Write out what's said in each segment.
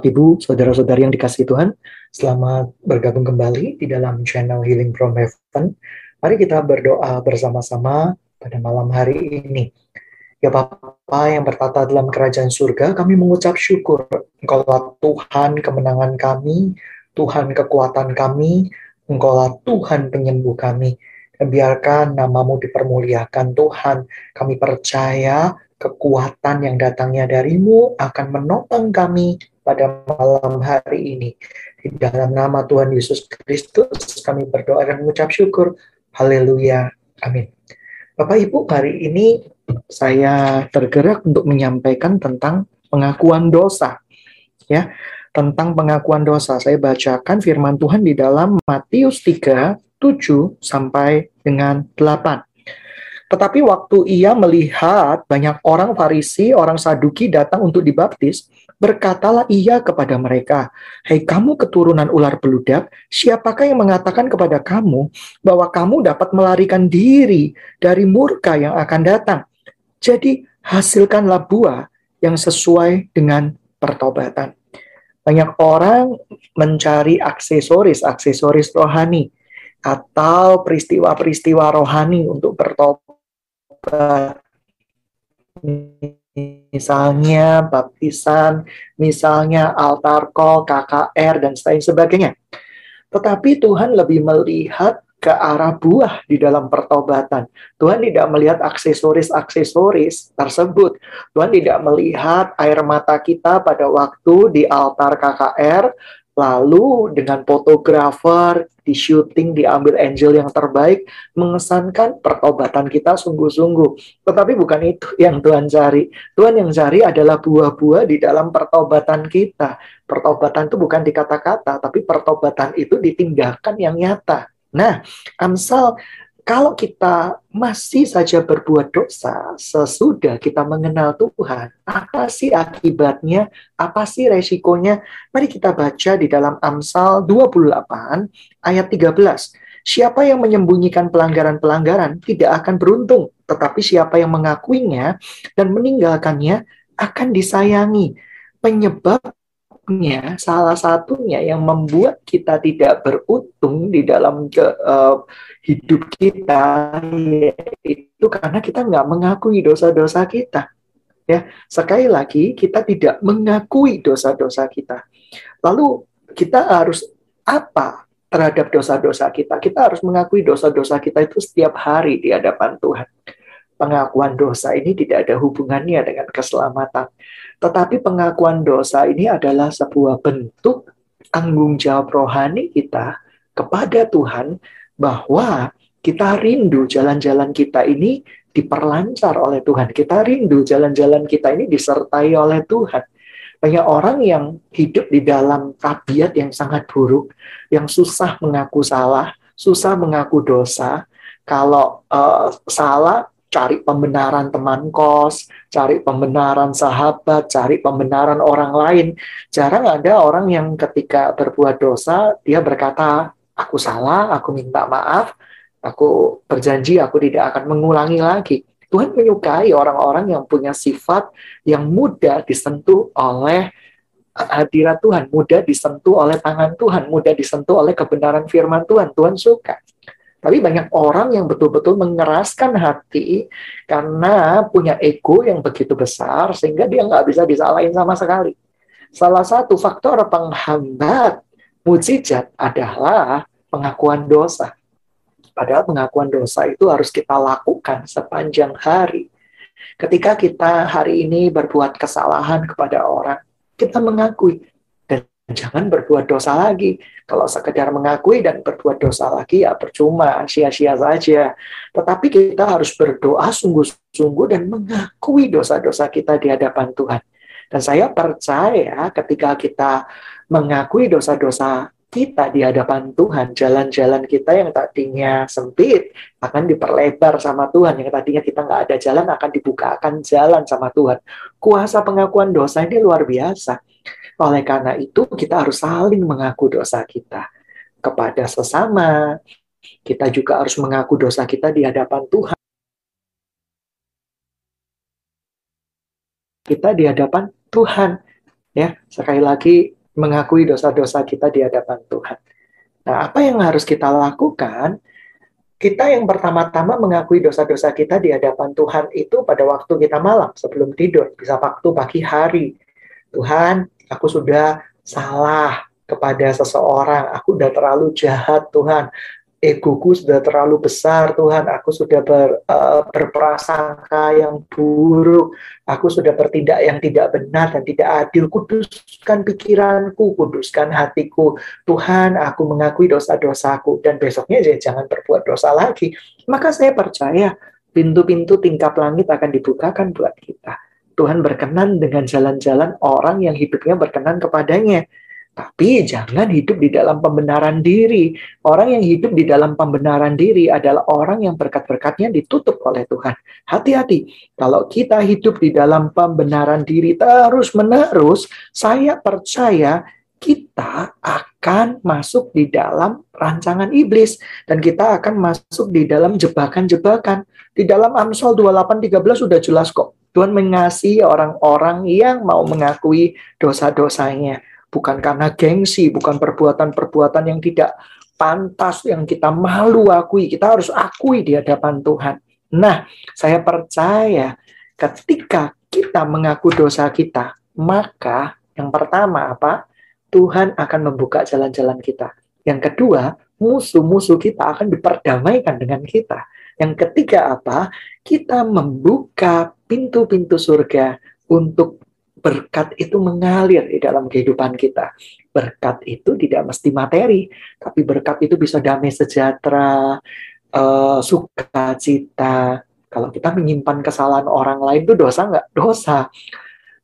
Ibu, saudara-saudari yang dikasih Tuhan, selamat bergabung kembali di dalam channel Healing from Heaven. Mari kita berdoa bersama-sama pada malam hari ini. Ya Bapa yang bertata dalam kerajaan surga, kami mengucap syukur. Engkaulah Tuhan kemenangan kami, Tuhan kekuatan kami, Engkaulah Tuhan penyembuh kami. Dan biarkan namamu dipermuliakan Tuhan. Kami percaya kekuatan yang datangnya darimu akan menopang kami pada malam hari ini. Di dalam nama Tuhan Yesus Kristus kami berdoa dan mengucap syukur. Haleluya. Amin. Bapak Ibu, hari ini saya tergerak untuk menyampaikan tentang pengakuan dosa. Ya, tentang pengakuan dosa. Saya bacakan firman Tuhan di dalam Matius 3, 7 sampai dengan 8. Tetapi waktu ia melihat banyak orang Farisi, orang Saduki datang untuk dibaptis, berkatalah ia kepada mereka, Hei kamu keturunan ular beludak, siapakah yang mengatakan kepada kamu bahwa kamu dapat melarikan diri dari murka yang akan datang? Jadi hasilkanlah buah yang sesuai dengan pertobatan. Banyak orang mencari aksesoris-aksesoris rohani atau peristiwa-peristiwa rohani untuk bertobat misalnya baptisan, misalnya altar call, KKR, dan lain sebagainya. Tetapi Tuhan lebih melihat ke arah buah di dalam pertobatan. Tuhan tidak melihat aksesoris-aksesoris tersebut. Tuhan tidak melihat air mata kita pada waktu di altar KKR, Lalu dengan fotografer, di syuting, diambil angel yang terbaik, mengesankan pertobatan kita sungguh-sungguh. Tetapi bukan itu yang Tuhan cari. Tuhan yang cari adalah buah-buah di dalam pertobatan kita. Pertobatan itu bukan di kata-kata, tapi pertobatan itu ditinggalkan yang nyata. Nah, Amsal kalau kita masih saja berbuat dosa sesudah kita mengenal Tuhan, apa sih akibatnya? Apa sih resikonya? Mari kita baca di dalam Amsal 28 ayat 13. Siapa yang menyembunyikan pelanggaran-pelanggaran tidak akan beruntung, tetapi siapa yang mengakuinya dan meninggalkannya akan disayangi. Penyebab sebabnya salah satunya yang membuat kita tidak beruntung di dalam ke, uh, hidup kita itu karena kita nggak mengakui dosa-dosa kita. Ya, sekali lagi kita tidak mengakui dosa-dosa kita. Lalu kita harus apa terhadap dosa-dosa kita? Kita harus mengakui dosa-dosa kita itu setiap hari di hadapan Tuhan pengakuan dosa ini tidak ada hubungannya dengan keselamatan. Tetapi pengakuan dosa ini adalah sebuah bentuk tanggung jawab rohani kita kepada Tuhan bahwa kita rindu jalan-jalan kita ini diperlancar oleh Tuhan. Kita rindu jalan-jalan kita ini disertai oleh Tuhan. Banyak orang yang hidup di dalam tabiat yang sangat buruk, yang susah mengaku salah, susah mengaku dosa. Kalau uh, salah, cari pembenaran teman kos, cari pembenaran sahabat, cari pembenaran orang lain. Jarang ada orang yang ketika berbuat dosa, dia berkata, aku salah, aku minta maaf, aku berjanji aku tidak akan mengulangi lagi. Tuhan menyukai orang-orang yang punya sifat yang mudah disentuh oleh hadirat Tuhan, mudah disentuh oleh tangan Tuhan, mudah disentuh oleh kebenaran firman Tuhan. Tuhan suka. Tapi banyak orang yang betul-betul mengeraskan hati karena punya ego yang begitu besar sehingga dia nggak bisa disalahin sama sekali. Salah satu faktor penghambat mujizat adalah pengakuan dosa. Padahal pengakuan dosa itu harus kita lakukan sepanjang hari. Ketika kita hari ini berbuat kesalahan kepada orang, kita mengakui, jangan berbuat dosa lagi. Kalau sekedar mengakui dan berbuat dosa lagi ya percuma, sia-sia saja. Tetapi kita harus berdoa sungguh-sungguh dan mengakui dosa-dosa kita di hadapan Tuhan. Dan saya percaya ketika kita mengakui dosa-dosa kita di hadapan Tuhan, jalan-jalan kita yang tadinya sempit akan diperlebar sama Tuhan. Yang tadinya kita nggak ada jalan akan dibukakan jalan sama Tuhan. Kuasa pengakuan dosa ini luar biasa oleh karena itu, kita harus saling mengaku dosa kita kepada sesama. Kita juga harus mengaku dosa kita di hadapan Tuhan. Kita di hadapan Tuhan. Ya, sekali lagi mengakui dosa-dosa kita di hadapan Tuhan. Nah, apa yang harus kita lakukan? Kita yang pertama-tama mengakui dosa-dosa kita di hadapan Tuhan itu pada waktu kita malam sebelum tidur, bisa waktu pagi hari. Tuhan, aku sudah salah kepada seseorang, aku sudah terlalu jahat Tuhan, egoku sudah terlalu besar Tuhan. Aku sudah ber, uh, berprasangka yang buruk. Aku sudah bertindak yang tidak benar dan tidak adil. Kuduskan pikiranku kuduskan hatiku. Tuhan aku mengakui dosa-dosaku dan besoknya jangan berbuat dosa lagi. Maka saya percaya pintu-pintu tingkap langit akan dibukakan buat kita Tuhan berkenan dengan jalan-jalan orang yang hidupnya berkenan kepadanya tapi jangan hidup di dalam pembenaran diri. Orang yang hidup di dalam pembenaran diri adalah orang yang berkat-berkatnya ditutup oleh Tuhan. Hati-hati, kalau kita hidup di dalam pembenaran diri terus-menerus, saya percaya kita akan masuk di dalam rancangan iblis dan kita akan masuk di dalam jebakan-jebakan. Di dalam Amsal 28:13 sudah jelas kok. Tuhan mengasihi orang-orang yang mau mengakui dosa-dosanya bukan karena gengsi, bukan perbuatan-perbuatan yang tidak pantas, yang kita malu akui. Kita harus akui di hadapan Tuhan. Nah, saya percaya ketika kita mengaku dosa kita, maka yang pertama apa? Tuhan akan membuka jalan-jalan kita. Yang kedua, musuh-musuh kita akan diperdamaikan dengan kita. Yang ketiga apa? Kita membuka pintu-pintu surga untuk berkat itu mengalir di dalam kehidupan kita. Berkat itu tidak mesti materi, tapi berkat itu bisa damai sejahtera, uh, sukacita. Kalau kita menyimpan kesalahan orang lain itu dosa nggak? Dosa.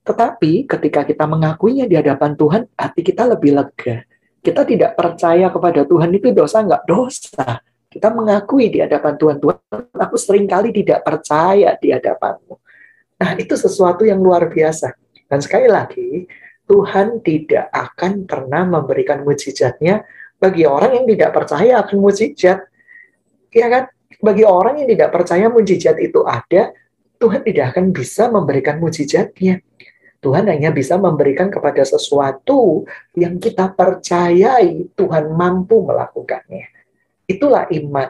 Tetapi ketika kita mengakuinya di hadapan Tuhan, hati kita lebih lega. Kita tidak percaya kepada Tuhan itu dosa nggak? Dosa. Kita mengakui di hadapan Tuhan, Tuhan, aku sering kali tidak percaya di hadapanmu. Nah, itu sesuatu yang luar biasa dan sekali lagi, Tuhan tidak akan pernah memberikan mujizatnya bagi orang yang tidak percaya akan mujizat. Ya kan? Bagi orang yang tidak percaya mujizat itu ada, Tuhan tidak akan bisa memberikan mujizatnya. Tuhan hanya bisa memberikan kepada sesuatu yang kita percayai Tuhan mampu melakukannya. Itulah iman.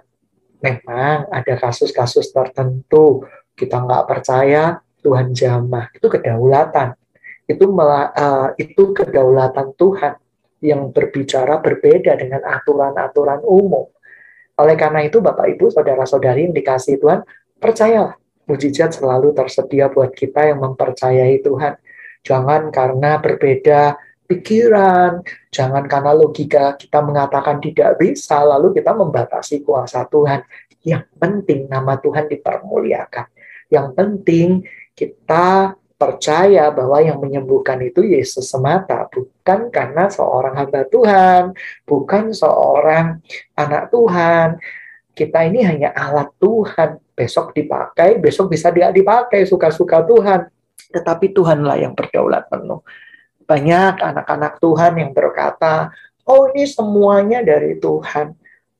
Memang ada kasus-kasus tertentu kita nggak percaya Tuhan jamah. Itu kedaulatan itu uh, itu kedaulatan Tuhan yang berbicara berbeda dengan aturan-aturan umum. Oleh karena itu, Bapak Ibu, saudara-saudari yang dikasih Tuhan, percayalah, mujizat selalu tersedia buat kita yang mempercayai Tuhan. Jangan karena berbeda pikiran, jangan karena logika kita mengatakan tidak bisa, lalu kita membatasi kuasa Tuhan. Yang penting nama Tuhan dipermuliakan. Yang penting kita percaya bahwa yang menyembuhkan itu Yesus semata, bukan karena seorang hamba Tuhan, bukan seorang anak Tuhan. Kita ini hanya alat Tuhan. Besok dipakai, besok bisa dia dipakai suka-suka Tuhan. Tetapi Tuhanlah yang berdaulat penuh. Banyak anak-anak Tuhan yang berkata, oh ini semuanya dari Tuhan.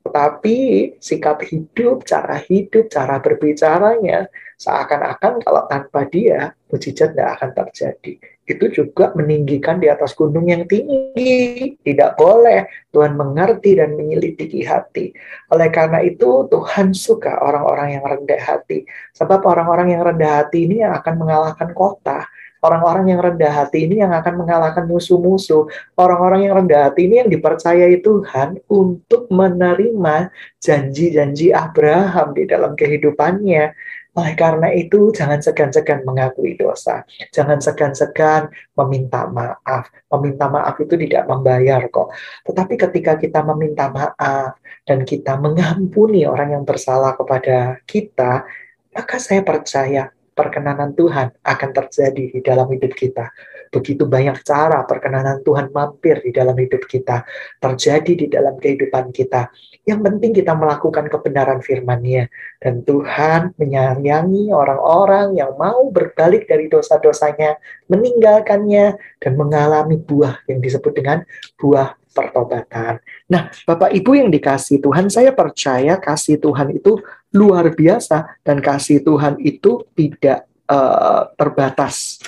Tetapi sikap hidup, cara hidup, cara berbicaranya seakan-akan kalau tanpa dia mujizat tidak akan terjadi. Itu juga meninggikan di atas gunung yang tinggi. Tidak boleh. Tuhan mengerti dan menyelidiki hati. Oleh karena itu Tuhan suka orang-orang yang rendah hati. Sebab orang-orang yang rendah hati ini yang akan mengalahkan kota. Orang-orang yang rendah hati ini yang akan mengalahkan musuh-musuh. Orang-orang yang rendah hati ini yang dipercayai Tuhan untuk menerima janji-janji Abraham di dalam kehidupannya oleh karena itu, jangan segan-segan mengakui dosa. Jangan segan-segan meminta maaf. Meminta maaf itu tidak membayar kok. Tetapi ketika kita meminta maaf dan kita mengampuni orang yang bersalah kepada kita, maka saya percaya perkenanan Tuhan akan terjadi di dalam hidup kita. Begitu banyak cara perkenanan Tuhan mampir di dalam hidup kita, terjadi di dalam kehidupan kita. Yang penting kita melakukan kebenaran firman-Nya. Dan Tuhan menyayangi orang-orang yang mau berbalik dari dosa-dosanya, meninggalkannya, dan mengalami buah yang disebut dengan buah pertobatan. Nah, Bapak Ibu yang dikasih Tuhan, saya percaya kasih Tuhan itu luar biasa dan kasih Tuhan itu tidak uh, terbatas.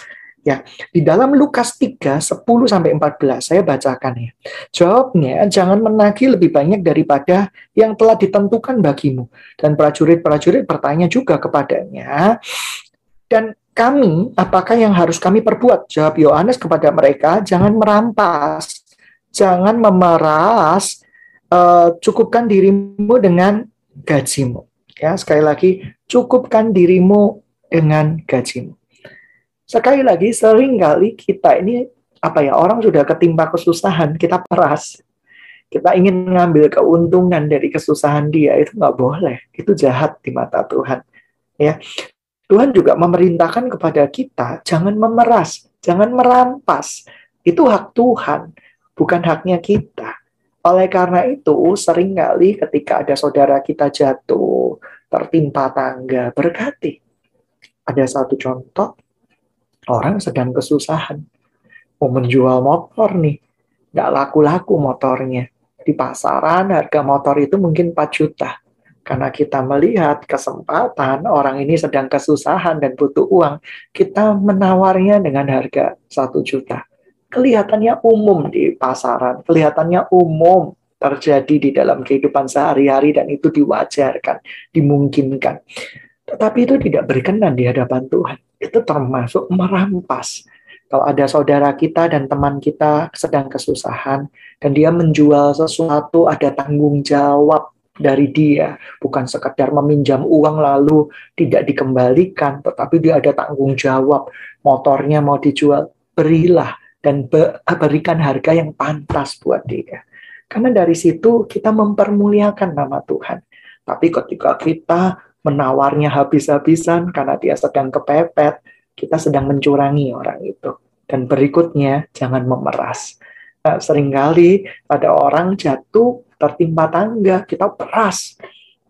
Ya, di dalam Lukas 3 10 sampai 14 saya bacakan ya. Jawabnya, jangan menagih lebih banyak daripada yang telah ditentukan bagimu. Dan prajurit-prajurit bertanya juga kepadanya, dan kami, apakah yang harus kami perbuat? Jawab Yohanes kepada mereka, jangan merampas, jangan memeras, uh, cukupkan dirimu dengan gajimu. Ya, sekali lagi, cukupkan dirimu dengan gajimu. Sekali lagi, sering kali kita ini apa ya orang sudah ketimpa kesusahan, kita peras, kita ingin mengambil keuntungan dari kesusahan dia itu nggak boleh, itu jahat di mata Tuhan. Ya, Tuhan juga memerintahkan kepada kita jangan memeras, jangan merampas. Itu hak Tuhan, bukan haknya kita. Oleh karena itu, sering kali ketika ada saudara kita jatuh, tertimpa tangga, berkati. Ada satu contoh, orang sedang kesusahan. Mau menjual motor nih, nggak laku-laku motornya. Di pasaran harga motor itu mungkin 4 juta. Karena kita melihat kesempatan orang ini sedang kesusahan dan butuh uang, kita menawarnya dengan harga 1 juta. Kelihatannya umum di pasaran, kelihatannya umum terjadi di dalam kehidupan sehari-hari dan itu diwajarkan, dimungkinkan. Tetapi itu tidak berkenan di hadapan Tuhan. Itu termasuk merampas. Kalau ada saudara kita dan teman kita sedang kesusahan dan dia menjual sesuatu, ada tanggung jawab dari dia, bukan sekedar meminjam uang lalu tidak dikembalikan, tetapi dia ada tanggung jawab. Motornya mau dijual, berilah dan berikan harga yang pantas buat dia. Karena dari situ kita mempermuliakan nama Tuhan. Tapi ketika kita menawarnya habis-habisan karena dia sedang kepepet, kita sedang mencurangi orang itu. Dan berikutnya, jangan memeras. Nah, sering kali ada orang jatuh tertimpa tangga, kita peras.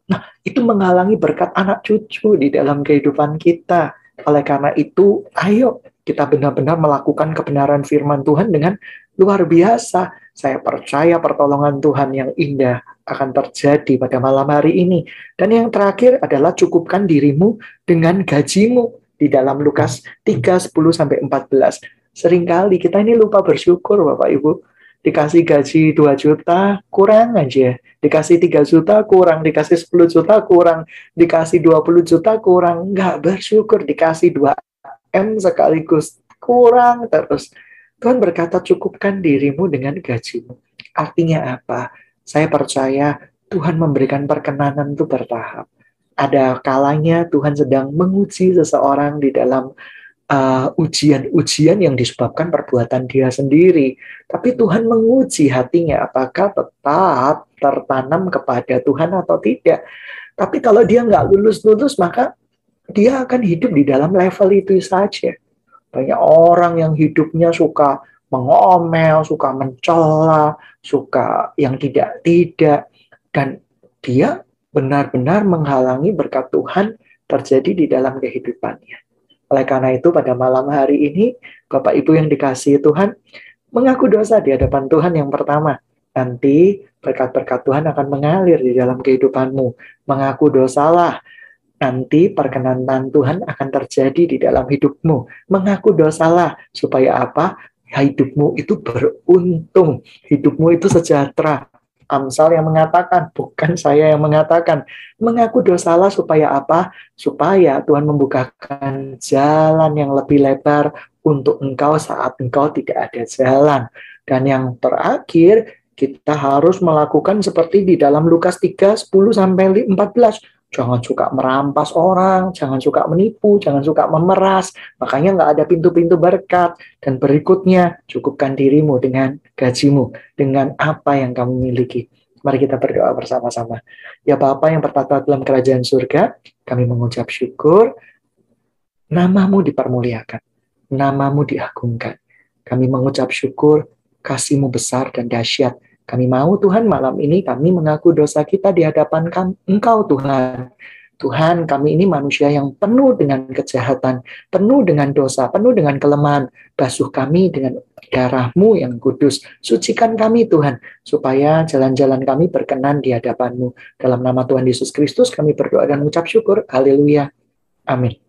Nah, itu menghalangi berkat anak cucu di dalam kehidupan kita. Oleh karena itu, ayo kita benar-benar melakukan kebenaran firman Tuhan dengan luar biasa. Saya percaya pertolongan Tuhan yang indah akan terjadi pada malam hari ini. Dan yang terakhir adalah cukupkan dirimu dengan gajimu di dalam Lukas 3, 10 sampai 14. Seringkali kita ini lupa bersyukur Bapak Ibu. Dikasih gaji 2 juta, kurang aja. Dikasih 3 juta, kurang. Dikasih 10 juta, kurang. Dikasih 20 juta, kurang. Nggak bersyukur. Dikasih 2 M sekaligus, kurang terus. Tuhan berkata, cukupkan dirimu dengan gajimu. Artinya apa? Saya percaya Tuhan memberikan perkenanan itu bertahap. Ada kalanya Tuhan sedang menguji seseorang di dalam uh, ujian-ujian uh, yang disebabkan perbuatan dia sendiri. Tapi Tuhan menguji hatinya apakah tetap tertanam kepada Tuhan atau tidak. Tapi kalau dia nggak lulus-lulus, maka dia akan hidup di dalam level itu saja. Banyak orang yang hidupnya suka mengomel, suka mencela, suka yang tidak-tidak. Dan dia benar-benar menghalangi berkat Tuhan terjadi di dalam kehidupannya. Oleh karena itu pada malam hari ini, Bapak Ibu yang dikasihi Tuhan, mengaku dosa di hadapan Tuhan yang pertama. Nanti berkat-berkat Tuhan akan mengalir di dalam kehidupanmu. Mengaku dosalah, nanti perkenanan Tuhan akan terjadi di dalam hidupmu. Mengaku dosalah, supaya apa? hidupmu itu beruntung, hidupmu itu sejahtera. Amsal yang mengatakan, bukan saya yang mengatakan. Mengaku dosalah supaya apa? Supaya Tuhan membukakan jalan yang lebih lebar untuk engkau saat engkau tidak ada jalan. Dan yang terakhir, kita harus melakukan seperti di dalam Lukas 3, 10 sampai 14 Jangan suka merampas orang, jangan suka menipu, jangan suka memeras. Makanya nggak ada pintu-pintu berkat. Dan berikutnya, cukupkan dirimu dengan gajimu, dengan apa yang kamu miliki. Mari kita berdoa bersama-sama. Ya Bapa yang bertata dalam kerajaan surga, kami mengucap syukur, namamu dipermuliakan, namamu diagungkan. Kami mengucap syukur, kasihmu besar dan dahsyat, kami mau Tuhan malam ini kami mengaku dosa kita di hadapan Engkau Tuhan. Tuhan, kami ini manusia yang penuh dengan kejahatan, penuh dengan dosa, penuh dengan kelemahan. Basuh kami dengan darahmu yang kudus. Sucikan kami Tuhan, supaya jalan-jalan kami berkenan di hadapanmu. Dalam nama Tuhan Yesus Kristus kami berdoa dan mengucap syukur. Haleluya. Amin.